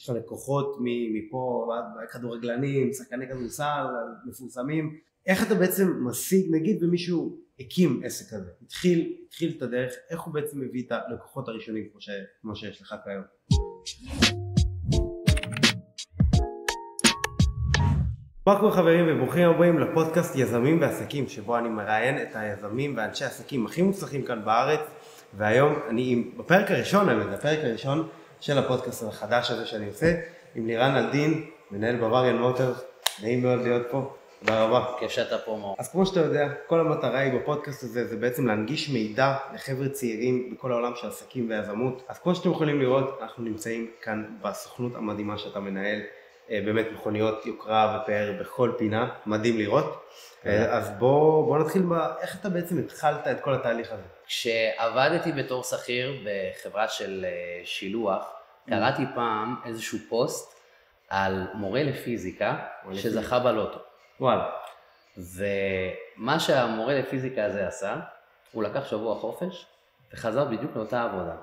יש לך לקוחות מפה, כדורגלנים, שחקני כדורסל, מפורסמים, איך אתה בעצם משיג, נגיד ומישהו הקים עסק כזה, התחיל, התחיל את הדרך, איך הוא בעצם מביא את הלקוחות הראשונים כמו, ש, כמו שיש לך כיום? מה קורה חברים וברוכים הבאים לפודקאסט יזמים ועסקים שבו אני מראיין את היזמים ואנשי העסקים הכי מוצלחים כאן בארץ והיום אני בפרק הראשון האמת, הפרק הראשון של הפודקאסט החדש הזה שאני עושה עם לירן אלדין, מנהל בוואריאן מוטר, נעים מאוד להיות פה, תודה רבה. כיף שאתה פה מאור. אז כמו שאתה יודע, כל המטרה היא בפודקאסט הזה זה בעצם להנגיש מידע לחבר'ה צעירים בכל העולם של עסקים ויזמות. אז כמו שאתם יכולים לראות, אנחנו נמצאים כאן בסוכנות המדהימה שאתה מנהל, באמת מכוניות יוקרה ופאר בכל פינה, מדהים לראות. אה, אז בוא, בוא נתחיל ב... איך אתה בעצם התחלת את כל התהליך הזה? כשעבדתי בתור שכיר בחברה של אה, שילוח, קראתי פעם איזשהו פוסט על מורה לפיזיקה שזכה בלוטו. וואלה. ומה שהמורה לפיזיקה הזה עשה, הוא לקח שבוע חופש וחזר בדיוק לאותה עבודה.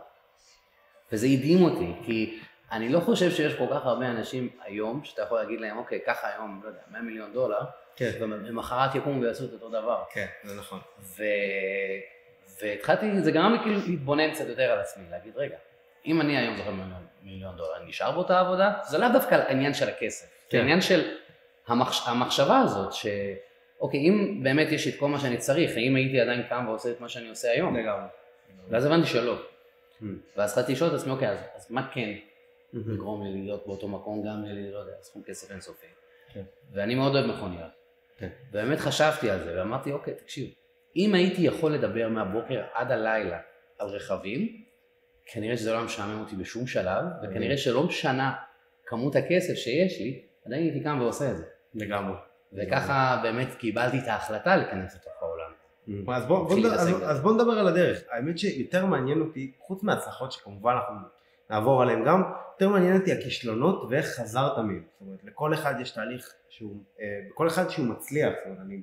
וזה הדהים אותי, כי אני לא חושב שיש כל כך הרבה אנשים היום, שאתה יכול להגיד להם, אוקיי, ככה היום, לא יודע, 100 מיליון דולר, כן. ומחרת יקומו ויעשו את אותו דבר. כן, זה נכון. ו... והתחלתי, זה גרם לי כאילו להתבונן קצת יותר על עצמי, להגיד, רגע, אם אני היום זוכר מיליון דולר, אני נשאר באותה עבודה? זה לאו דווקא העניין של הכסף, כן. זה העניין של המחש... המחשבה הזאת, שאוקיי, אם באמת יש את כל מה שאני צריך, האם הייתי עדיין קם ועושה את מה שאני עושה היום? לגמרי. ואז הבנתי שלא. Hmm. ואז התחלתי לשאול את עצמי, אוקיי, אז, אז מה כן לגרום לי להיות באותו מקום, גם לי, לא יודע, סכום כסף אינסופי. כן. ואני מאוד אוהב מכוניות. כן. ובאמת חשבתי על זה, ואמרתי, אוקיי, תקשיב, אם הייתי יכול לדבר מהבוקר עד הלילה על רכבים, כנראה שזה לא משעמם אותי בשום שלב, וכנראה שלא משנה כמות הכסף שיש לי, עדיין הייתי קם ועושה את זה. לגמרי. וככה באמת קיבלתי את ההחלטה להיכנס לתוך העולם. אז, אז בוא נדבר על הדרך. האמת שיותר מעניין אותי, חוץ מההצלחות שכמובן אנחנו נעבור עליהן גם, יותר מעניין אותי הכישלונות ואיך חזרת מהם. זאת אומרת, לכל אחד יש תהליך שהוא, אה, כל אחד שהוא מצליח, זאת אומרת, אני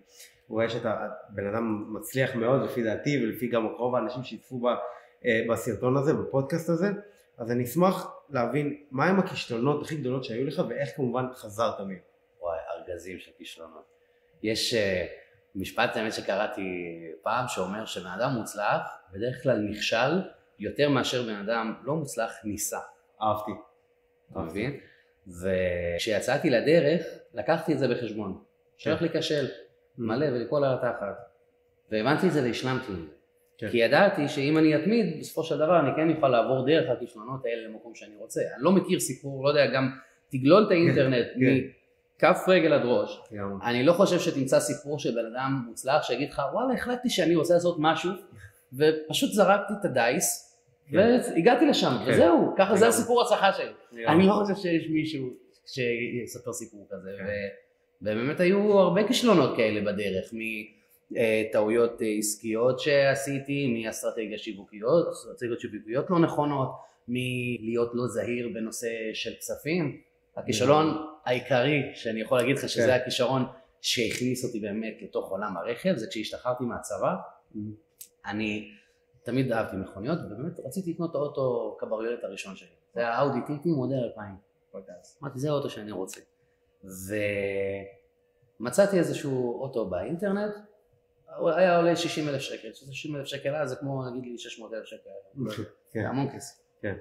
רואה שאתה בן אדם מצליח מאוד לפי דעתי ולפי גם רוב האנשים שיתפו אה, בסרטון הזה, בפודקאסט הזה, אז אני אשמח להבין מהם הכישלונות הכי גדולות שהיו לך ואיך כמובן חזרת מהם. וואי, ארגזים של כישלונות. יש uh, משפט האמת שקראתי פעם שאומר שבן אדם מוצלח בדרך כלל נכשל יותר מאשר בן אדם לא מוצלח ניסה. אהבתי. אתה מבין? וכשיצאתי לדרך לקחתי את זה בחשבון. שהולך כן. להיכשל מלא וליפול על התחת. והבנתי את זה והשלמתי עם זה. כן. כי ידעתי שאם אני אתמיד, בסופו של דבר אני כן אוכל לעבור דרך הכישלונות האלה למקום שאני רוצה. אני לא מכיר סיפור, לא יודע, גם תגלול את האינטרנט כן, מכף רגל עד ראש. אני לא חושב שתמצא סיפור של בן אדם מוצלח שיגיד לך, וואלה, החלטתי שאני רוצה לעשות משהו, ופשוט זרקתי את הדייס. והגעתי לשם, וזהו, ככה זה הסיפור הצלחה שלי. אני לא חושב שיש מישהו שיספר סיפור כזה, ובאמת היו הרבה כישלונות כאלה בדרך. אה, טעויות אה, עסקיות שעשיתי, מאסטרטגיה שיווקיות, אסטרטגיות שיווקיות לא נכונות, מלהיות לא זהיר בנושא של כספים. הכישלון העיקרי שאני יכול להגיד לך שזה כן. הכישרון שהכניס אותי באמת לתוך עולם הרכב זה כשהשתחררתי מהצבא אני תמיד אהבתי מכוניות ובאמת רציתי לקנות את האוטו קבריולט הראשון שלי זה היה אאודי טיטי מודל 2000 אמרתי זה האוטו שאני רוצה ומצאתי איזשהו אוטו באינטרנט הוא היה עולה 60 אלף שקל, שזה 60 אלף שקל אז זה כמו נגיד לי 600 אלף שקל, כן. זה המון כסף. כן.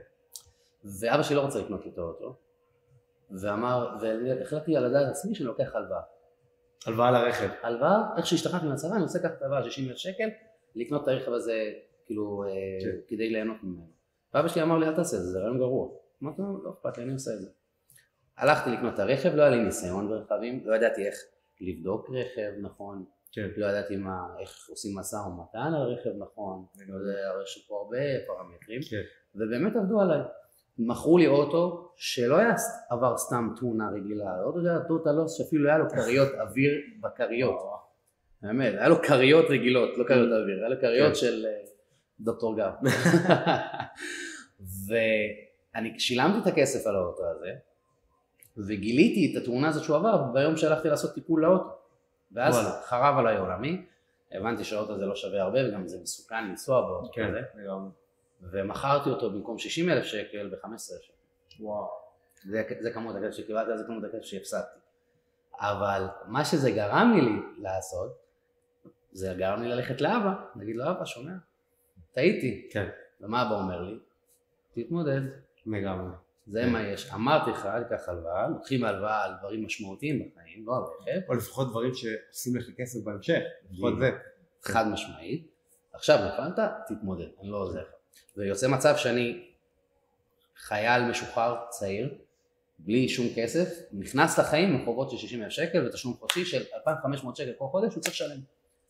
ואבא שלי לא רוצה לקנות איתו אותו, ואמר, והחלטתי על הדעת עצמי שאני לוקח הלוואה. הלוואה לרכב. הלוואה, איך שהשתחררתי מהצבא, אני רוצה לקחת הלוואה 60 אלף שקל, לקנות את הרכב הזה, כאילו, אה, כן. כדי ליהנות ממנו. ואבא שלי אמר לי, אל תעשה את זה, זה רעיון גרוע. אמרתי לו, לא אכפת לי, אני עושה את זה. הלכתי לקנות את הרכב, לא היה לי ניסיון ברכבים, לא ידעתי איך לבדוק רכב נכון, כן. לא ידעתי מה, איך עושים משא ומתן על רכב נכון, לא יודע, הרי יש פה הרבה פרמטרים, כן. ובאמת עבדו עליי. מכרו לי אוטו שלא היה עבר סתם תאונה רגילה, אוטו זה היה טוטלוס שאפילו היה לו כריות אוויר בכריות. באמת, היה לו כריות רגילות, לא כריות אוויר, היה לו כריות. של אה, דוקטור גב. ואני שילמתי את הכסף על האוטו הזה, וגיליתי את התאונה הזאת שהוא עבר ביום שהלכתי לעשות טיפול לאוטו. ואז וואלה. חרב עליי עולמי, הבנתי שהאוטו הזה לא שווה הרבה וגם זה מסוכן לנסוע באוטו כן, כזה, לגמרי. ומכרתי אותו במקום 60 אלף שקל ב-15 אלף שקל. וואו. זה, זה כמות הכסף שקיבלתי, זה כמות הכסף שהפסדתי. אבל מה שזה גרם לי לעשות, זה גרם לי ללכת לאבא, להגיד לו אבא שומע, טעיתי. כן. ומה אבא אומר לי? תתמודד. לגמרי. זה כן. מה יש. אמרתי לך, אל תיקח הלוואה, לוקחים הלוואה על דברים משמעותיים בחיים, לא על רכב. או לפחות דברים שעושים לך כסף בהמשך, לפחות זה. חד משמעית. עכשיו נפלת, תתמודד, אני לא עוזר לך. ויוצא מצב שאני חייל משוחרר צעיר, בלי שום כסף, נכנס לחיים עם חובות של 60 אלף שקל ותשלום חודשי של 2,500 שקל כל חודש, הוא צריך לשלם.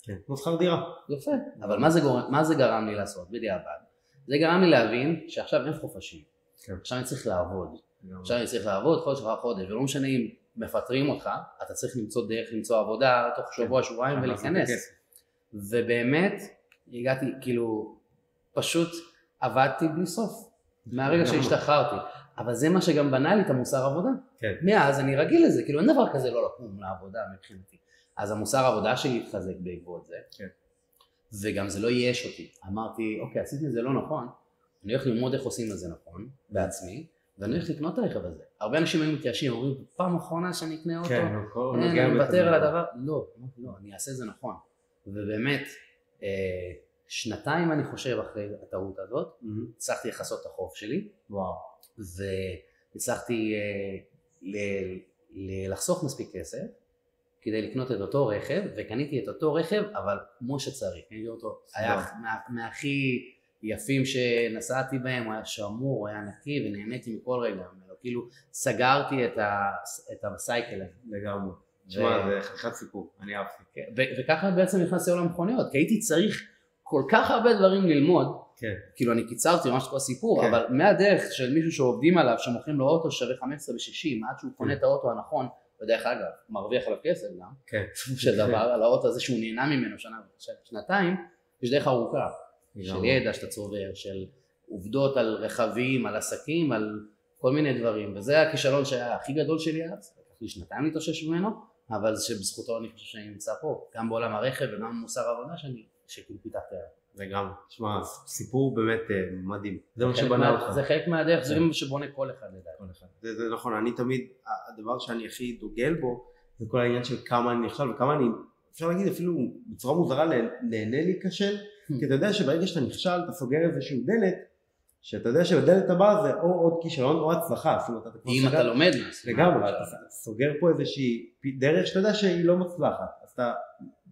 כן, כמו שכר דירה. יפה, אבל מה זה, גורם, מה זה גרם לי לעשות בדיעבד? זה גרם לי להבין שעכשיו אין חופשים. כן. עכשיו אני צריך לעבוד. עכשיו אני צריך לעבוד חודש אחר חודש, ולא משנה אם מפטרים אותך, אתה צריך למצוא דרך למצוא עבודה תוך כן. שבוע, שבועיים ולהיכנס. ובאמת, הגעתי, כאילו, פשוט עבדתי בלי סוף, מהרגע שהשתחררתי. אבל זה מה שגם בנה לי את המוסר עבודה. כן. מאז אני רגיל לזה, כאילו אין דבר כזה לא לקום לעבודה מבחינתי. אז המוסר עבודה שלי התחזק בעקבות זה. כן. וגם זה לא ייאש אותי. אמרתי, אוקיי, עשיתי את זה לא נכון, אני הולך ללמוד איך עושים את זה נכון, בעצמי, ואני הולך לקנות את הרכב הזה. הרבה אנשים היו מתייאשים, אומרים, פעם אחרונה שאני אקנה אותו, כן, אני מוותר על הדבר, לא, לא, אני אעשה את זה נכון. ובאמת, אה, שנתיים אני חושב אחרי הטעות הזאת, הצלחתי לכסות את החוב שלי. וואו. והצלחתי אה, לחסוך מספיק כסף כדי לקנות את אותו רכב, וקניתי את אותו רכב, אבל כמו שצריך. קניתי אותו, היה מהכי יפים שנסעתי בהם, הוא היה שמור, הוא היה נקי, ונהניתי מכל רגע ממנו. כאילו, סגרתי את, ה, את הסייקל הזה. לגמרי. תשמע, זה חתיכת סיפור, אני אהבתי. כן, וככה בעצם נכנסתי לעולם המכוניות, כי הייתי צריך כל כך הרבה דברים ללמוד, כן. כאילו אני קיצרתי ממש כל הסיפור, כן. אבל מהדרך של מישהו שעובדים עליו, שמוכרים לו אוטו שווה 15 ו-60, עד שהוא קונה כן. את האוטו הנכון, ודרך אגב, מרוויח עליו כסף גם, כן. של דבר, על האוטו הזה שהוא נהנה ממנו שנה ושנתיים, יש דרך ארוכה, של ידע שאתה צובר, של עובדות על רכבים, על עסקים, על כל מיני דברים, וזה הכישלון שהיה הכי גדול שלי אז, לקח לי שנתיים להתאושש ממנו, אבל שבזכותו אני חושב שאני נמצא פה, גם בעולם הרכב וגם במוסר העבודה שאני, שכאילו פיתחתי עליו. לגמרי, תשמע, סיפור באמת אה, מדהים, זה מה שבנה אותך. זה חלק מהדרך, זה מה שבונה כל אחד לדעתי. זה, נכון, אני תמיד, הדבר שאני הכי דוגל בו, זה כל העניין של כמה אני נכשל וכמה אני, אפשר להגיד אפילו בצורה מוזרה, נהנה להיכשל, hmm. כי אתה יודע שברגע שאתה נכשל, אתה סוגר איזשהו דלת, שאתה יודע שבדלת הבאה זה או עוד כישלון או הצלחה, זאת אומרת, אתה אם אתה לומד לגמרי, אתה סוגר פה איזושהי דרך שאתה יודע שהיא לא מצלחת, אז אתה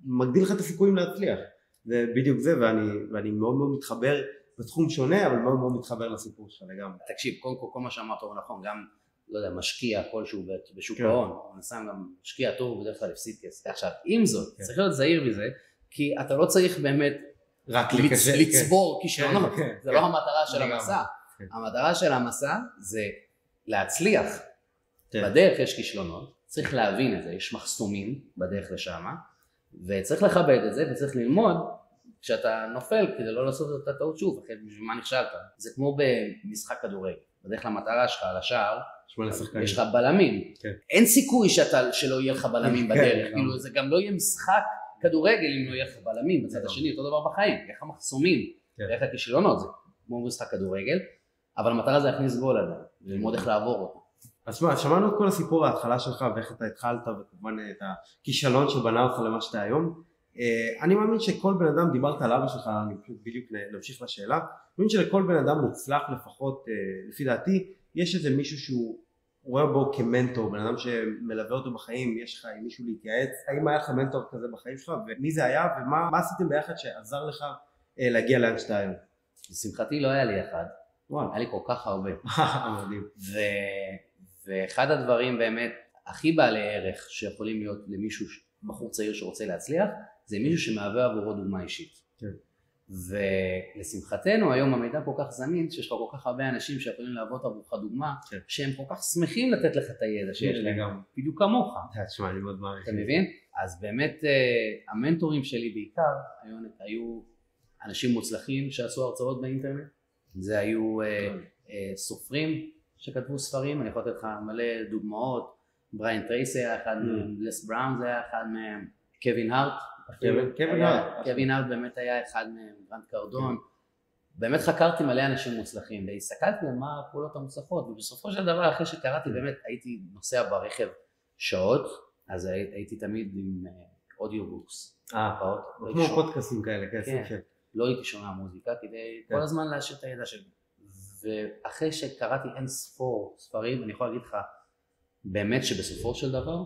מגדיל לך את הסיכויים להצליח. זה בדיוק זה ואני, ואני מאוד מאוד מתחבר בתחום שונה אבל מאוד מאוד מתחבר לסיפור שלך לגמרי. תקשיב, קודם כל כל מה שאמרת הוא נכון, גם לא יודע, משקיע כלשהו בשוק כן. ההון, או נסע גם משקיע טוב הוא בדרך כלל הפסיד כסף. עכשיו, עם זאת, כן. צריך להיות זהיר מזה, כי אתה לא צריך באמת רק לצ... לצבור כן, כישלונות, כן, זה כן. לא המטרה של המסע. כן. המטרה של המסע זה להצליח. כן. בדרך יש כישלונות, צריך להבין את זה, יש מחסומים בדרך לשם, וצריך לכבד את זה וצריך ללמוד כשאתה נופל כדי לא לעשות את הטעות שוב, אחרי בשביל מה נכשלת. זה כמו במשחק כדורגל, בדרך כלל המטרה שלך על השער, יש לך בלמים. כן. אין סיכוי שאתה, שלא יהיה לך בלמים כן, בדרך, כן, כאילו זה גם לא יהיה משחק כדורגל אם לא יהיה לך בלמים. בצד השני, אותו דבר בחיים, יהיה לך מחסומים, יהיה לך כישלונות, זה כמו משחק כדורגל, אבל המטרה זה להכניס גול עדיין, ללמוד איך לעבור אותו. אז שמע, שמענו את כל הסיפור ההתחלה שלך ואיך אתה התחלת וכמובן את הכישלון שבנה אותך למה שאתה היום. אה, אני מאמין שכל בן אדם, דיברת על אבא שלך, אני פשוט בדיוק נמשיך לשאלה, אני מאמין שלכל בן אדם מוצלח לפחות, אה, לפי דעתי, יש איזה מישהו שהוא רואה בו כמנטור, בן אדם שמלווה אותו בחיים, יש לך עם מישהו להתייעץ, האם היה לך מנטור כזה בחיים שלך ומי זה היה ומה עשיתם ביחד שעזר לך אה, להגיע לאן שאתה היום? לשמחתי לא היה לי אחד, וואו. היה לי כל כך הרבה. מדהים. ואחד הדברים באמת הכי בעלי ערך שיכולים להיות למישהו, בחור צעיר שרוצה להצליח, זה מישהו שמהווה עבורו דוגמה אישית. כן. ולשמחתנו היום המידע כל כך זמין שיש לך כל כך הרבה אנשים שיכולים להוות עבורך דוגמה כן. שהם כל כך שמחים לתת לך את הידע שיש כן, להם בדיוק כמוך. תשמע אני מאוד מעריך. אתה מבין? אז באמת אה, המנטורים שלי בעיקר היו, היו אנשים מוצלחים שעשו הרצאות באינטרנט זה היו אה, כן. אה, סופרים שכתבו ספרים, אני יכול לתת לך מלא דוגמאות, בריין טרייסי היה אחד mm. מהם, לס בראון זה היה אחד מהם, קווין הארט, קווין הארט, באמת היה אחד מהם, גרנט קרדון, באמת חקרתי מלא אנשים מוצלחים והסתכלתי על מה הפעולות המוצלחות ובסופו של דבר אחרי שקראתי באמת הייתי נוסע ברכב שעות אז הייתי תמיד עם audiobooks. אה, אה פעוט. כמו פודקאסים כאלה, כן. כן. לא הייתי שומע מוזיקה כדי כן. כל הזמן להשאיר את הידע שלי. ואחרי שקראתי אין ספור ספרים אני יכול להגיד לך באמת שבסופו של דבר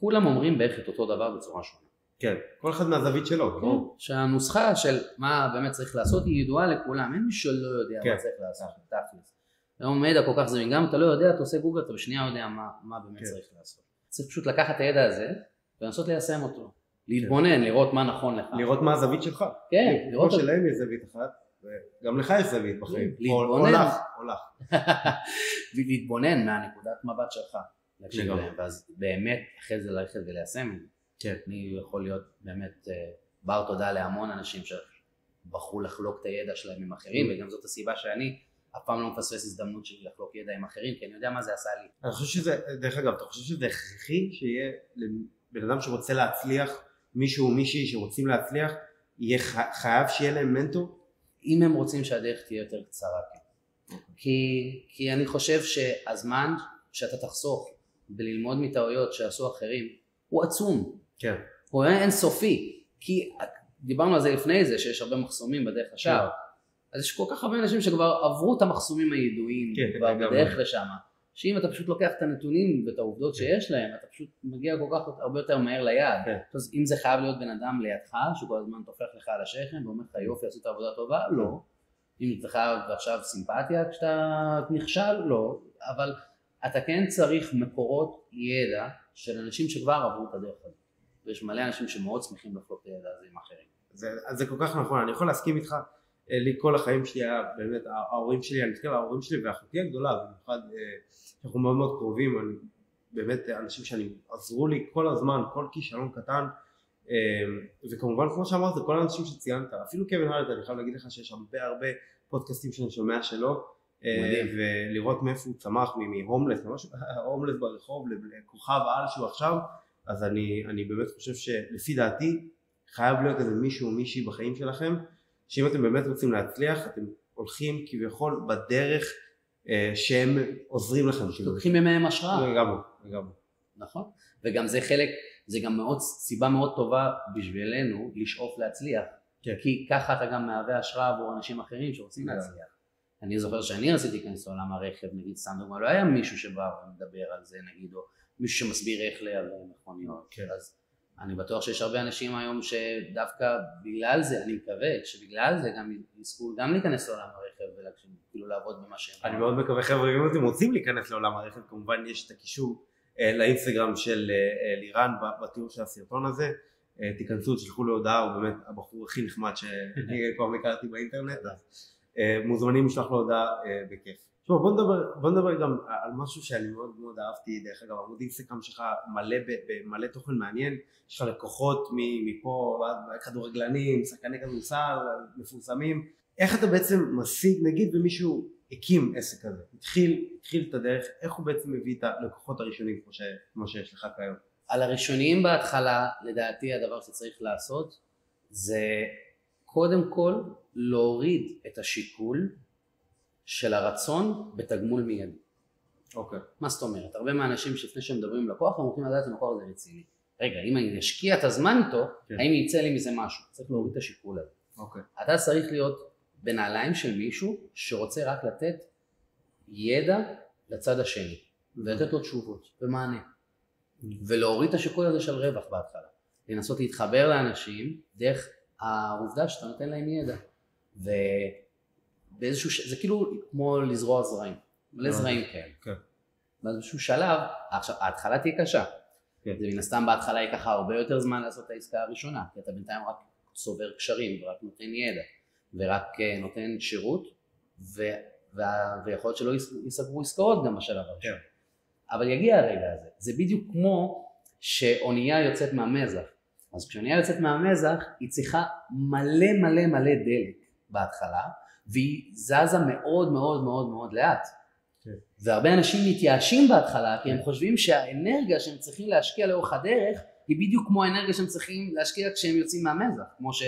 כולם אומרים בערך את אותו דבר בצורה שונה. כן, כל אחד מהזווית שלו. כן, שהנוסחה של מה באמת צריך לעשות היא ידועה לכולם, אין מישהו שלא יודע כן. מה צריך לעשות, תכלס. היום מידע כל כך זמין, גם אתה לא יודע, אתה עושה גוגל, אתה בשנייה יודע מה, מה באמת כן. צריך לעשות. צריך פשוט לקחת את הידע הזה ולנסות ליישם אותו. להתבונן, כן. לראות מה נכון לך. לראות מה הזווית שלך. כן, לראות... כמו שלהם יש זווית אחת, וגם לך יש זווית בחיים. להתבונן. או לך. ולהתבונן מהנקודת מבט שלך. להקשיב להם, ואז באמת אחרי זה ללכת וליישם את זה. כן. אני יכול להיות באמת אה, בר תודה להמון אנשים שבחרו לחלוק את הידע שלהם עם אחרים, mm. וגם זאת הסיבה שאני אף פעם לא מפספס הזדמנות שלי לחלוק ידע עם אחרים, כי אני יודע מה זה עשה לי. אני חושב שזה, דרך אגב, אתה חושב שזה הכרחי שיהיה לבן אדם שרוצה להצליח, מישהו או מישהי שרוצים להצליח, יהיה חייב שיהיה להם מנטור? אם הם רוצים שהדרך תהיה יותר קצרה, כן. אוקיי. כי, כי אני חושב שהזמן שאתה תחסוך בללמוד מטעויות שעשו אחרים הוא עצום. כן. הוא אינסופי. כי דיברנו על זה לפני זה שיש הרבה מחסומים בדרך לשער. כן. אז יש כל כך הרבה אנשים שכבר עברו את המחסומים הידועים כן, כבר בדרך לשם. שאם אתה פשוט לוקח את הנתונים ואת העובדות כן. שיש להם, אתה פשוט מגיע כל כך הרבה יותר מהר ליעד. כן. אז אם זה חייב להיות בן אדם לידך, שכל הזמן טופח לך על השכם ואומר לך יופי עשית עבודה טובה, לא. אם אתה חייב עכשיו סימפתיה כשאתה נכשל, לא. אבל אתה כן צריך מקורות ידע של אנשים שכבר עברו את הדרך הזאת. ויש מלא אנשים שמאוד שמחים לחלוק את הידע הזה עם אחרים. זה, זה כל כך נכון, אני יכול להסכים איתך, לי כל החיים שלי היה באמת, ההורים שלי, אני מסתכל על ההורים שלי ואחותי הגדולה, במיוחד אה, אנחנו מאוד מאוד קרובים, אני באמת אנשים שאני עזרו לי כל הזמן, כל כישלון קטן אה, וכמובן כמו שאמרת זה כל האנשים שציינת, אפילו קווין הארט אני חייב להגיד לך שיש הרבה הרבה פודקאסטים שאני שומע שלו ולראות מאיפה הוא צמח מהומלס, ממש הומלס ברחוב לכוכב על שהוא עכשיו אז אני, אני באמת חושב שלפי דעתי חייב להיות איזה מישהו או מישהי בחיים שלכם שאם אתם באמת רוצים להצליח אתם הולכים כביכול בדרך אה, שהם עוזרים לכם. לוקחים מהם השראה. לגמרי, לגמרי. נכון, וגם זה חלק, זה גם מאוד, סיבה מאוד טובה בשבילנו לשאוף להצליח. כן. כי ככה אתה גם מהווה השראה עבור אנשים אחרים שרוצים להצליח. אני זוכר שאני רציתי להיכנס לעולם הרכב, נגיד סתם דוגמא, לא היה מישהו שבא ומדבר על זה נגיד, או מישהו שמסביר איך לייבא מכוניות, כן. אז אני בטוח שיש הרבה אנשים היום שדווקא בגלל זה, אני מקווה שבגלל זה גם יזכו גם להיכנס לעולם הרכב וכאילו לעבוד במה שהם. אני מאוד מקווה חבר'ה, אם אתם רוצים להיכנס לעולם הרכב, כמובן יש את הקישור אה, לאינסטגרם של אה, אה, לירן בתיאור של הסרטון הזה. תיכנסו, תשלחו לו הודעה, הוא באמת הבחור הכי נחמד שאני פעם הכרתי באינטרנט, אז מוזמנים לשלוח לו הודעה בכיף. תשמע בוא נדבר, בוא נדבר גם על משהו שאני מאוד מאוד אהבתי דרך אגב עמוד אינסטגרם שלך מלא במלא תוכן מעניין. יש לך לקוחות מפה כדורגלנים שחקני כדורסל מפורסמים. איך אתה בעצם משיג נגיד ומישהו הקים עסק כזה? התחיל, התחיל את הדרך איך הוא בעצם מביא את הלקוחות הראשונים כמו, ש, כמו שיש לך כיום? על הראשונים בהתחלה לדעתי הדבר שצריך לעשות זה קודם כל להוריד את השיקול של הרצון בתגמול מיידי. אוקיי. Okay. מה זאת אומרת? הרבה מהאנשים שלפני שהם מדברים עם לקוח הם רוצים לדעת אם לקוח הזה רציני. רגע, אם אני אשקיע את הזמן איתו, okay. כן. האם יצא לי מזה משהו? צריך להוריד את השיקול הזה. אוקיי. Okay. אתה צריך להיות בנעליים של מישהו שרוצה רק לתת ידע לצד השני, ולתת לו תשובות ומענה. ולהוריד את השיקול הזה של רווח בהתחלה. לנסות להתחבר לאנשים דרך העובדה שאתה נותן להם ידע. ו... באיזשהו, ש... זה כאילו כמו לזרוע זרעים, מלא אה, זרעים כאלה. כן. באיזשהו שלב, עכשיו ההתחלה תהיה קשה. כן. זה מן הסתם בהתחלה ייקח הרבה יותר זמן לעשות את העסקה הראשונה, כי אתה בינתיים רק צובר קשרים ורק נותן ידע ורק אה, נותן שירות ו... וה... ויכול להיות שלא ייסגרו עסקאות גם בשלב הראשון. כן. אבל יגיע הרגע הזה, זה בדיוק כמו שאונייה יוצאת מהמזח. אז כשאונייה יוצאת מהמזח היא צריכה מלא מלא מלא דלק בהתחלה והיא זזה מאוד מאוד מאוד מאוד לאט. כן. והרבה אנשים מתייאשים בהתחלה כי הם חושבים שהאנרגיה שהם צריכים להשקיע לאורך הדרך היא בדיוק כמו האנרגיה שהם צריכים להשקיע כשהם יוצאים מהמזח, כמו ש...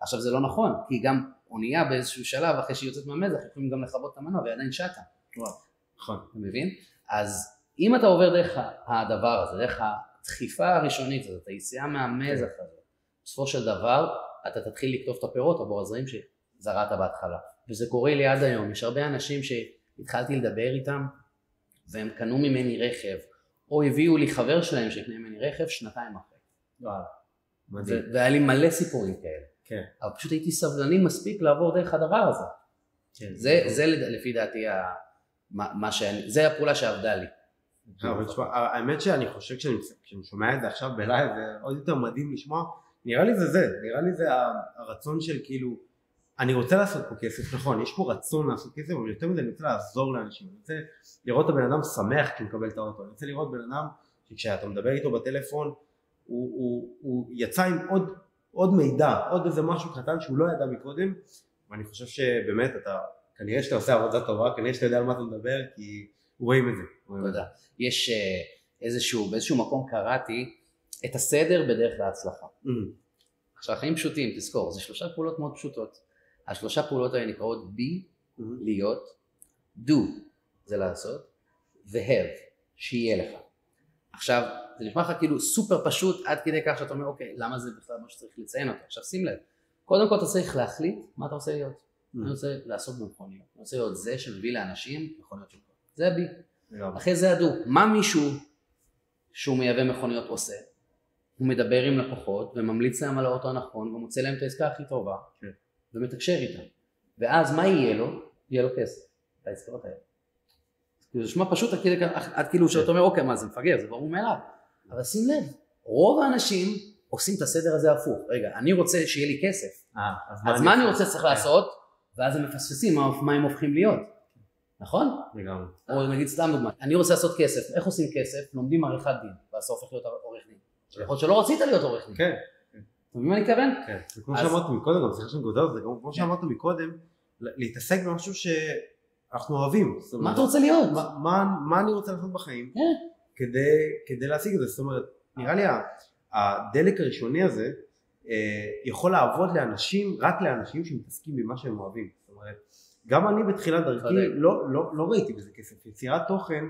עכשיו זה לא נכון, כי גם אונייה באיזשהו שלב, אחרי שהיא יוצאת מהמזח, יכולים גם לכבות את המנוע ועדיין שטה. נכון. אתה מבין? אז אם אתה עובר דרך הדבר הזה, דרך הדחיפה הראשונית הזאת, היציאה מהמזח כן. הזה, בסופו של דבר אתה תתחיל לקטוף את הפירות עבור הזרעים שזרעת בהתחלה. וזה קורה לי עד היום, יש הרבה אנשים שהתחלתי לדבר איתם והם קנו ממני רכב, או הביאו לי חבר שלהם שיקנה ממני רכב שנתיים אחרי. וואלה, מדהים. והיה לי מלא סיפורים כאלה. כן. אבל פשוט הייתי סבלני מספיק לעבור דרך הדבר הזה. כן. זה, זה לפי דעתי ה, מה, מה שאני, זה הפעולה שעבדה לי. אבל תשמע, האמת שאני חושב כשאני שומע את זה עכשיו בלייב זה עוד יותר מדהים לשמוע, נראה לי זה זה, נראה לי זה הרצון של כאילו, אני רוצה לעשות פה כסף, נכון, יש פה רצון לעשות כסף, אבל יותר מזה אני רוצה לעזור לאנשים, אני רוצה לראות את הבן אדם שמח כשהוא מקבל את האוטו, אני רוצה לראות בן אדם שכשאתה מדבר איתו בטלפון, הוא, הוא, הוא יצא עם עוד, עוד מידע, עוד איזה משהו קטן שהוא לא ידע מקודם, ואני חושב שבאמת אתה, כנראה שאתה עושה עבודה טובה, כנראה שאתה יודע על מה אתה מדבר, כי רואים את זה. תודה. יש אה, איזשהו, באיזשהו מקום קראתי את הסדר בדרך להצלחה. Mm. עכשיו חיים פשוטים, תזכור, זה שלושה פעולות מאוד פשוטות. השלושה פעולות האלה נקראות be, mm-hmm. להיות, do, זה לעשות, ו-have, שיהיה לך. עכשיו, זה נשמע לך כאילו סופר פשוט עד כדי כך שאתה אומר, אוקיי, למה זה בכלל מה שצריך לציין אותו? עכשיו שים לב, קודם כל אתה צריך להחליט מה אתה רוצה להיות. Mm-hmm. אני רוצה לעשות במכוניות, אני רוצה להיות זה שמביא לאנשים מכוניות של כל. זה ה-B. אחרי זה הדו, מה מישהו שהוא מייבא מכוניות עושה? הוא מדבר עם לקוחות וממליץ להם על האוטו הנכון ומוצא להם את העסקה הכי טובה כן. ומתקשר איתם. ואז מה יהיה לו? יהיה לו כסף, את העסקאות האלה. זה נשמע פשוט עד כאילו כן. שאתה אומר אוקיי מה זה מפגר זה ברור מאליו אבל שים לב רוב האנשים עושים את הסדר הזה הפוך רגע אני רוצה שיהיה לי כסף 아, אה, אז, מה אני רוצה צריך לעשות ואז הם מפספסים מה הם הופכים להיות נכון? לגמרי. או נגיד סתם דוגמא, אני רוצה לעשות כסף, איך עושים כסף? לומדים עריכת דין, ואז הופך להיות עורך דין. יכול להיות שלא רצית להיות עורך דין. אתה מבין מה אני מתכוון? כן, זה כמו שאמרת מקודם, גם סליחה שאני גודל זה כמו שאמרת מקודם, להתעסק במשהו שאנחנו אוהבים. מה אתה רוצה להיות? מה אני רוצה לעשות בחיים כן. כדי להשיג את זה, זאת אומרת, נראה לי הדלק הראשוני הזה אה, יכול לעבוד לאנשים, רק לאנשים שמתעסקים במה שהם אוהבים. זאת אומרת, גם אני בתחילת דרכי לא, לא, לא ראיתי בזה כסף, יצירת תוכן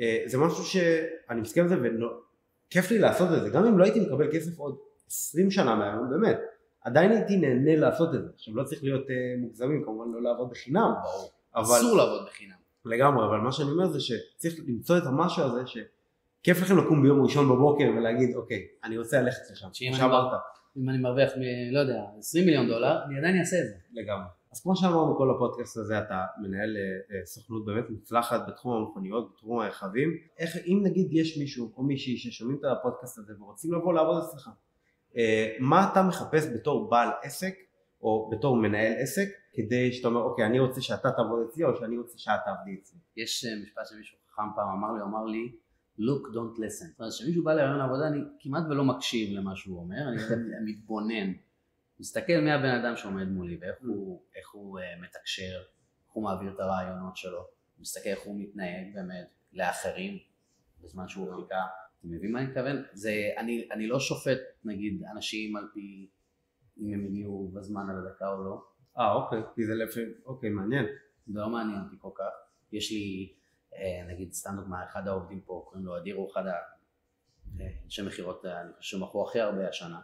אה, זה משהו שאני מסכים על זה וכיף לי לעשות את זה, גם אם לא הייתי מקבל כסף עוד 20 שנה מהיום, באמת, עדיין הייתי נהנה לעשות את זה, עכשיו לא צריך להיות uh, מוגזמים, כמובן לא לעבוד בחינם, אבל... אסור לעבוד בחינם. לגמרי, אבל מה שאני אומר זה שצריך למצוא את המשהו הזה שכיף לכם לקום ביום ראשון בבוקר ולהגיד אוקיי, אני רוצה ללכת לשם, כמו שאמרת. אם אני מרוויח, מ, לא יודע, 20 מיליון דולר, אני עדיין אעשה את זה. לגמרי. אז כמו שאמרנו כל הפודקאסט הזה אתה מנהל אה, אה, סוכנות באמת מוצלחת בתחום המכוניות, בתחום הרכבים, איך אם נגיד יש מישהו או מישהי ששומעים את הפודקאסט הזה ורוצים לבוא לעבוד אצלך, אה, מה אתה מחפש בתור בעל עסק או בתור מנהל עסק כדי שאתה אומר אוקיי אני רוצה שאתה תעבוד אצלי או שאני רוצה שאת תעבדי אצלי. יש משפט שמישהו חכם פעם אמר לי, אמר לי look don't listen. זאת אומרת כשמישהו בא לרעיון עבודה אני כמעט ולא מקשיב למה שהוא אומר, אני מתבונן. מסתכל מי הבן אדם שעומד מולי ואיך הוא, הוא uh, מתקשר, איך הוא מעביר את הרעיונות שלו, מסתכל איך הוא מתנהג באמת לאחרים בזמן שהוא חיכה, אתם מבינים מה אני מתכוון? זה, אני, אני לא שופט נגיד אנשים על פי אם הם הגיעו בזמן על הדקה או לא. אה אוקיי, כי זה לפי, אוקיי מעניין. זה לא מעניין אותי כל כך. יש לי אה, נגיד סתם דוגמא, אחד העובדים פה קוראים לו אדיר, הוא אחד האנשי מכירות, אני חושב שמכרו הכי הרבה השנה.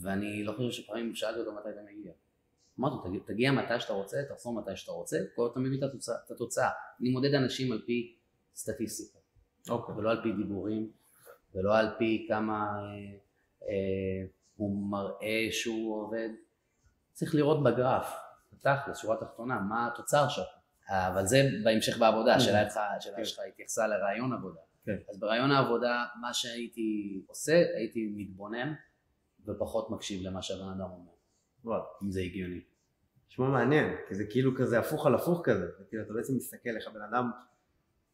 ואני לא חושב שפעמים שאלתי אותו מתי אתה מגיע. אמרתי לו, תגיע מתי שאתה רוצה, תחזור מתי שאתה רוצה, כל אתה מביא את התוצאה. אני מודד אנשים על פי סטטיסטיקה. אוקיי. ולא על פי דיבורים, ולא על פי כמה אה, אה, הוא מראה שהוא עובד. צריך לראות בגרף, בתכלס, שורה תחתונה, מה התוצר שלך. אבל זה בהמשך בעבודה, השאלה כן. שלך התייחסה לרעיון עבודה. כן. אז ברעיון העבודה, מה שהייתי עושה, הייתי מתבונן ופחות מקשיב למה שהבן אדם אומר. וואו. אם זה הגיוני. נשמע מעניין, כי זה כאילו כזה הפוך על הפוך כזה, כאילו אתה בעצם מסתכל איך הבן אדם,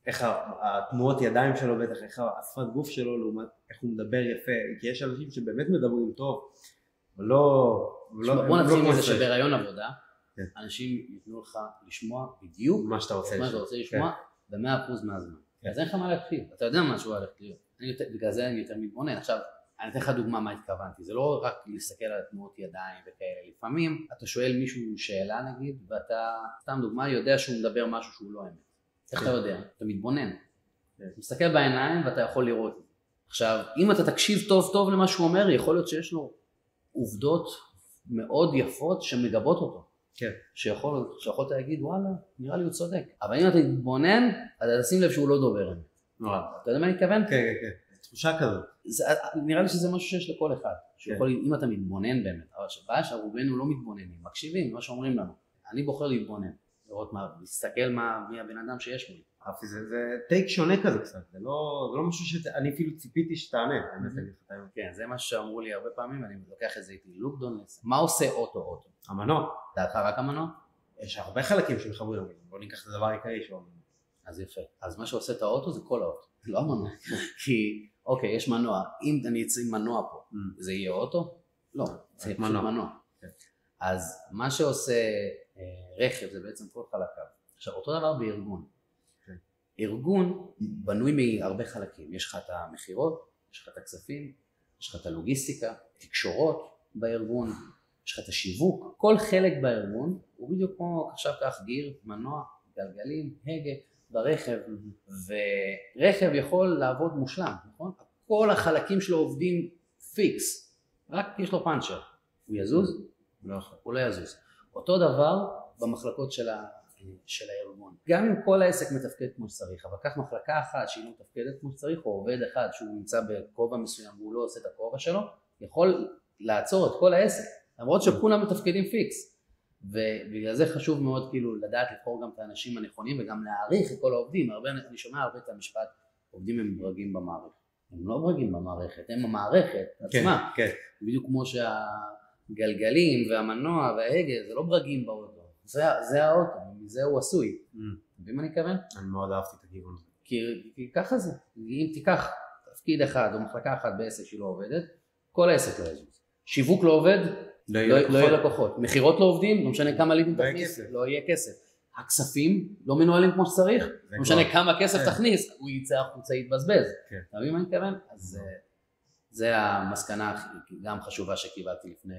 איך התנועות ידיים שלו בטח, איך השפת גוף שלו לעומת איך הוא מדבר יפה, כי יש אנשים שבאמת מדברים טוב, אבל לא... לא בוא נתחיל לא מזה שבהיריון עבודה, כן. אנשים ייתנו לך לשמוע בדיוק מה שאתה רוצה לשמוע, כן. במאה אחוז מהזמן. כן. אז אין לך מה להקשיב, אתה יודע מה שהוא הולך להיות, בגלל זה אני יותר מתבונן. עכשיו, אני אתן לך דוגמה מה התכוונתי, זה לא רק להסתכל על תנועות ידיים וכאלה, לפעמים אתה שואל מישהו שאלה נגיד, ואתה, סתם דוגמה, יודע שהוא מדבר משהו שהוא לא אמת. איך אתה יודע? אתה מתבונן. אתה מסתכל בעיניים ואתה יכול לראות. עכשיו, אם אתה תקשיב טוב טוב למה שהוא אומר, יכול להיות שיש לו עובדות מאוד יפות שמגבות אותו. כן. שיכול, שיכולת להגיד וואלה, נראה לי הוא צודק. אבל אם אתה תתבונן, אתה תשים לב שהוא לא דובר אמת. נורא. אתה יודע מה אני מתכוון? כן, כן, כן. תחושה כזאת. זה, נראה לי שזה משהו שיש לכל אחד. שיכול, כן. אם אתה מתבונן באמת. אבל הבעיה שרובנו לא מתבוננים, מקשיבים מה שאומרים לנו. אני בוחר להתבונן, לראות מה, להסתכל מה, מי הבן אדם שיש מולי. אהבתי זה, זה טייק שונה כזה קצת, זה לא, זה לא משהו שאני אפילו ציפיתי שתענה, האמת אני חייב. כן, זה מה שאמרו לי הרבה פעמים, אני לוקח את זה איתי, לוק דונלס, מה עושה אוטו אוטו? המנוע. דעתך רק המנוע? יש הרבה חלקים שמחברים, בוא ניקח את הדבר העיקרי שהוא אז יפה. אז מה שעושה את האוטו זה כל האוטו, זה לא המנוע. כי, אוקיי, יש מנוע, אם אני אצא עם מנוע פה, mm. זה יהיה אוטו? לא, זה מנוע. כן. אז מה שעושה רכב זה בעצם כל חלקיו. עכשיו, אותו דבר בארגון. ארגון בנוי מהרבה חלקים, יש לך את המכירות, יש לך את הכספים, יש לך את הלוגיסטיקה, תקשורות בארגון, יש לך את השיווק, כל חלק בארגון הוא בדיוק כמו עכשיו קח גיר, מנוע, גלגלים, הגה ברכב, ורכב יכול לעבוד מושלם, נכון? כל החלקים שלו עובדים פיקס, רק יש לו פאנצ'ר, הוא יזוז? לא יכול. הוא לא יזוז. אותו דבר במחלקות של של הארגון. גם אם כל העסק מתפקד כמו שצריך, אבל קח מחלקה אחת שהיא לא מתפקדת כמו שצריך, או עובד אחד שהוא נמצא בכובע מסוים והוא לא עושה את הכובע שלו, יכול לעצור את כל העסק, למרות שכולם מתפקדים פיקס. ובגלל זה חשוב מאוד כאילו לדעת לבחור גם את האנשים הנכונים וגם להעריך את כל העובדים. הרבה, אני שומע הרבה את המשפט, עובדים הם ברגים במערכת. הם לא ברגים במערכת, הם המערכת כן, עצמה. כן. בדיוק כמו שהגלגלים והמנוע וההגה זה לא ברגים באוטו. זה, זה האוטו, מזה הוא עשוי. Mm. אתה מבין מה אני מתכוון? אני מאוד אהבתי את הכיוון הזה. כי, כי ככה זה, אם תיקח תפקיד אחד או מחלקה אחת בעסק שהיא לא עובדת, כל העסק לא יזוז. שיווק לא עובד, לא יהיה לא, לא לקוחות. מכירות לא עובדים, לא משנה כמה לידים לא תכניס, לא יהיה כסף. הכספים לא מנוהלים כמו שצריך, לא משנה כמה כסף כן. תכניס, הוא יצא החוצה יתבזבז. כן. אתה מבין מה אני מתכוון? אז אה, זה המסקנה גם חשובה שקיבלתי לפני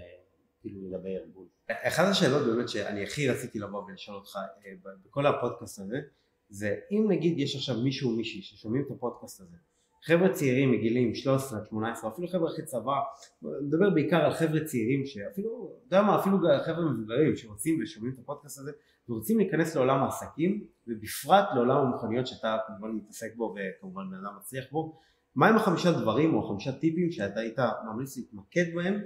כאילו לגבי ארגון. אחת השאלות באמת שאני הכי רציתי לבוא ולשאול אותך אה, בכל הפודקאסט הזה, זה אם נגיד יש עכשיו מישהו או מישהי ששומעים את הפודקאסט הזה, חבר'ה צעירים מגילים 13 18 אפילו חבר'ה אחרי צבא, מדבר בעיקר על חבר'ה צעירים שאפילו, אתה יודע מה, אפילו חבר'ה מבוגרים שרוצים ושומעים את הפודקאסט הזה ורוצים להיכנס לעולם העסקים ובפרט לעולם המוכניות שאתה כמובן מתעסק בו וכמובן בן אדם מצליח בו, מהם החמישה דברים או החמישה טיפים שאתה היית ממליץ להתמקד בהם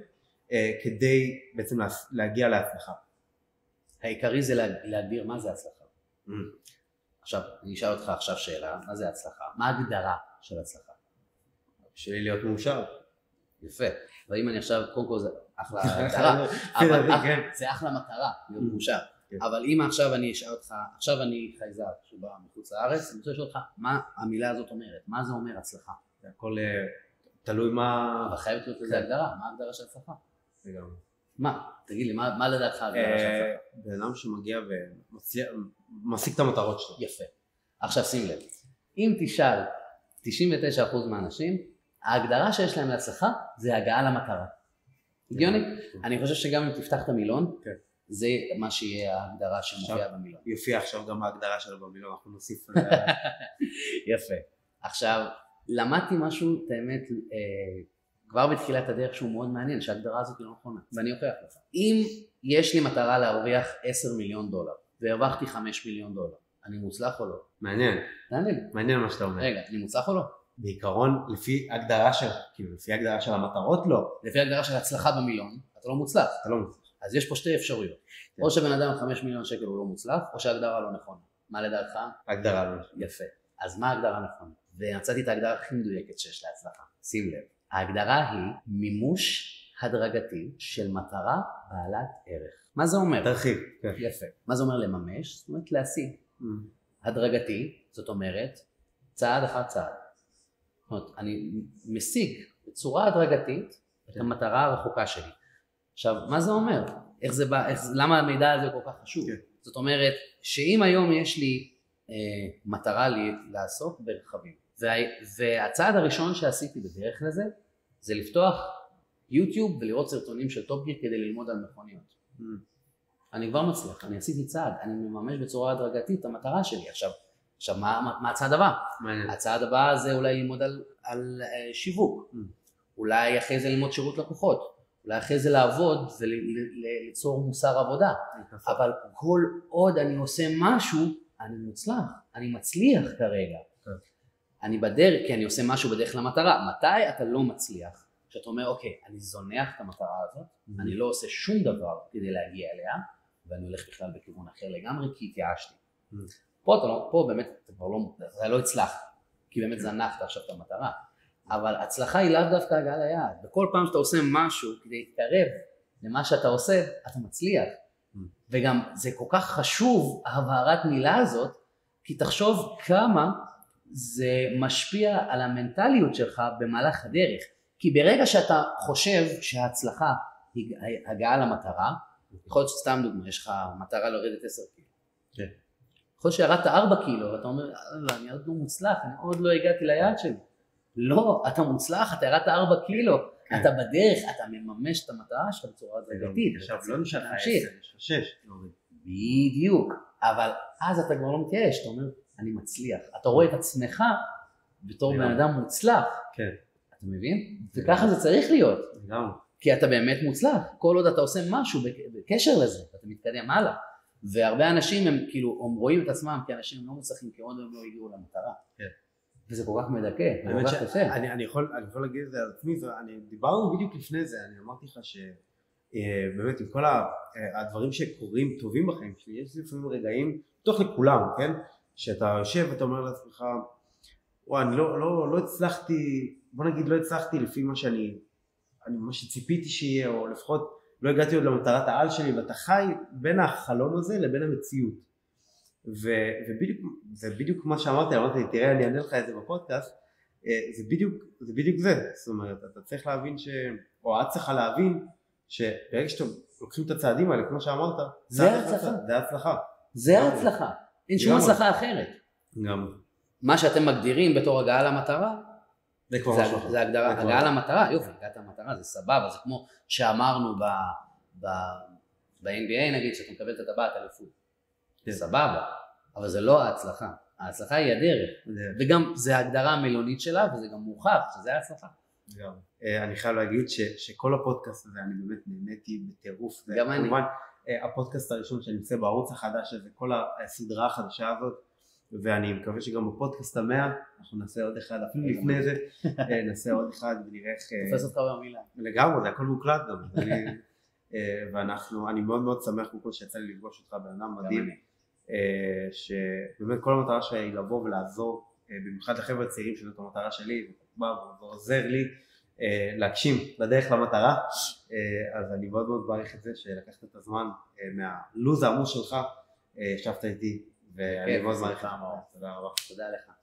אה, כדי בעצם להגיע להצלחה. העיקרי זה להגדיר מה זה הצלחה. Mm. עכשיו, אני אשאל אותך עכשיו שאלה, מה זה הצלחה? מה ההגדרה של הצלחה? בשבילי להיות מאושר. יפה. ואם אני עכשיו, קודם כל זה אחלה הגדרה, אבל כן. זה אחלה מטרה, להיות mm. מאושר. כן. אבל אם עכשיו אני אשאל אותך, עכשיו אני חייזר שבא מחוץ לארץ, אני רוצה לשאול אותך מה המילה הזאת אומרת, מה זה אומר הצלחה? זה הכל אה, תלוי מה... אבל חייבת להיות לזה כן. הגדרה, מה ההגדרה של הצלחה? מה? תגיד לי, מה, לדעתך הגדרה שלך? אה, בן אדם שמגיע ומשיג את המטרות שלו. יפה. עכשיו שים לב, אם תשאל 99% מהאנשים, ההגדרה שיש להם להצלחה זה הגעה למטרה. הגיוני? כן. אני חושב שגם אם תפתח את המילון, כן. זה מה שיהיה ההגדרה שמופיעה במילון. יופיע עכשיו גם ההגדרה שלו במילון, אנחנו נוסיף. יפה. עכשיו, למדתי משהו, את האמת, אה, כבר בתחילת הדרך שהוא מאוד מעניין, שההגדרה הזאת היא לא נכונה, ואני אוכיח לך. אם יש לי מטרה להרוויח 10 מיליון דולר, והרווחתי 5 מיליון דולר, אני מוצלח או לא? מעניין. מעניין. מעניין מה שאתה אומר. רגע, אני מוצלח או לא? בעיקרון, לפי הגדרה של, כאילו, לפי הגדרה של המטרות לא. לפי הגדרה של הצלחה במילון, אתה לא מוצלח. אתה לא מוצלח. אז יש פה שתי אפשרויות. כן. או שבן אדם 5 מיליון שקל הוא לא מוצלח, או שההגדרה לא נכונה. מה לדעתך? הגדרה לא נכונה. יפה. אז מה ההגדרה נכונה? ומצאתי את ההגדרה הכי מדויקת שיש להצלחה. שים לב. ההגדרה היא מימוש הדרגתי של מטרה בעלת ערך. מה זה אומר? תרחיב. כן. יפה. מה זה אומר לממש? זאת אומרת להשיג. Mm. הדרגתי, זאת אומרת, צעד אחר צעד. זאת אומרת, אני משיג בצורה הדרגתית את כן. המטרה הרחוקה שלי. עכשיו, מה זה אומר? איך זה בא, איך, למה המידע הזה כל כך חשוב? כן. זאת אומרת, שאם היום יש לי אה, מטרה לי לעסוק ברכבים, וה, והצעד הראשון שעשיתי בדרך לזה זה לפתוח YouTube ולראות סרטונים של Top Gear כדי ללמוד על מכוניות. Mm. אני כבר מצליח, אני עשיתי צעד, אני מממש בצורה הדרגתית את המטרה שלי. עכשיו, עכשיו מה, מה, מה הצעד הבא? מעניין. הצעד הבא זה אולי ללמוד על, על uh, שיווק, mm. אולי אחרי זה ללמוד שירות לקוחות, אולי אחרי זה לעבוד וליצור מוסר עבודה, אבל כל עוד אני עושה משהו, אני מוצלח, אני מצליח כרגע. אני בדרך, כי אני עושה משהו בדרך למטרה. מתי אתה לא מצליח? כשאתה אומר, אוקיי, אני זונח את המטרה הזאת, mm-hmm. אני לא עושה שום דבר כדי להגיע אליה, ואני הולך בכלל בכיוון אחר לגמרי, כי התייאשתי. Mm-hmm. פה, אתה לא, פה באמת אתה כבר לא, אתה לא הצלחת, כי באמת. זנחת עכשיו את המטרה. אבל הצלחה היא לאו דווקא הגעה ליעד. וכל פעם שאתה עושה משהו כדי להתקרב למה שאתה עושה, אתה מצליח. Mm. וגם זה כל כך חשוב, הבהרת מילה הזאת, כי תחשוב כמה זה משפיע על המנטליות שלך במהלך הדרך. כי ברגע שאתה חושב שההצלחה היא הגעה למטרה, יכול להיות שסתם דוגמא, יש לך מטרה לרדת 10 קילו. כן. יכול להיות שירדת 4 קילו, ואתה אומר, אני עוד לא מוצלח, אני עוד לא הגעתי ליעד שלי. לא, אתה מוצלח, אתה ירדת 4 קילו, כן. אתה בדרך, אתה מממש את המטרה שלך בצורה הדרגתית. עכשיו לא נשאר לך 10, יש לך 6. בדיוק, אבל אז אתה כבר לא מתייאש, אתה אומר, אני מצליח. אתה רואה את עצמך בתור בן אדם מוצלח. כן. אתה מבין? וככה זה צריך להיות. כי אתה באמת מוצלח, כל עוד אתה עושה משהו בקשר לזה, אתה מתקדם הלאה. והרבה אנשים הם כאילו, הם רואים את עצמם כאנשים לא מוצלחים, כי עוד הם לא הגיעו למטרה. כן. וזה כל כך מדכא, זה כל כך קשה. אני, אני, יכול, אני יכול להגיד את זה על עצמי, אני, דיברנו בדיוק לפני זה, אני אמרתי לך שבאמת עם כל אה, הדברים שקורים טובים בחיים שלי, יש לפעמים רגעים, תוך לכולם, כן? שאתה יושב ואתה אומר לעצמך, וואי, אני לא, לא, לא הצלחתי, בוא נגיד לא הצלחתי לפי מה שאני, אני, מה שציפיתי שיהיה, או לפחות לא הגעתי עוד למטרת העל שלי, ואתה חי בין החלום הזה לבין המציאות. ו, ובדיוק, זה בדיוק מה שאמרתי, אמרתי, תראה אני אענה לך את זה בפודקאסט, אה, זה בדיוק, זה בדיוק זה, זאת אומרת, אתה צריך להבין ש... או את צריכה להבין שברגע שאתם לוקחים את הצעדים האלה, כמו שאמרת. זה ההצלחה. זה ההצלחה. אין שום הצלחה אחרת. גם. מה שאתם מגדירים בתור הגעה למטרה, זה כבר משהו זה הגדרה, הגעה למטרה, יופי, הגעת למטרה, זה סבבה, זה כמו שאמרנו ב-NBA נגיד, שאתה מקבל את הטבעת אליפות. כן. סבבה, אבל זה לא ההצלחה, ההצלחה היא הדרך, וגם זה ההגדרה המילונית שלה וזה גם מוכח שזה ההצלחה. גם. אה, אני חייב להגיד ש, שכל הפודקאסט הזה אני באמת נהניתי בטירוף. גם אני. כמובן הפודקאסט הראשון שאני עושה בערוץ החדש הזה, כל הסדרה החדשה הזאת, ואני מקווה שגם בפודקאסט המאה אנחנו נעשה עוד אחד, אפילו לפני זה אה, נעשה עוד אחד ונראה איך... תופס אותך במילה. לגמרי, זה הכל מוקלט גם. ואנחנו, אני מאוד מאוד שמח קודם כל שיצא לי לפגוש אותך, בן אדם מדהים. אה, שבאמת כל המטרה שלי היא לבוא ולעזור, אה, במיוחד לחבר'ה צעירים שזאת המטרה שלי, ועוזר לי אה, להגשים בדרך למטרה, אז אני מאוד מאוד מעריך את זה שלקחת את הזמן מהלו"ז העמוס שלך, ישבת איתי, ואני מאוד מעריך את זה. תודה רבה. תודה לך.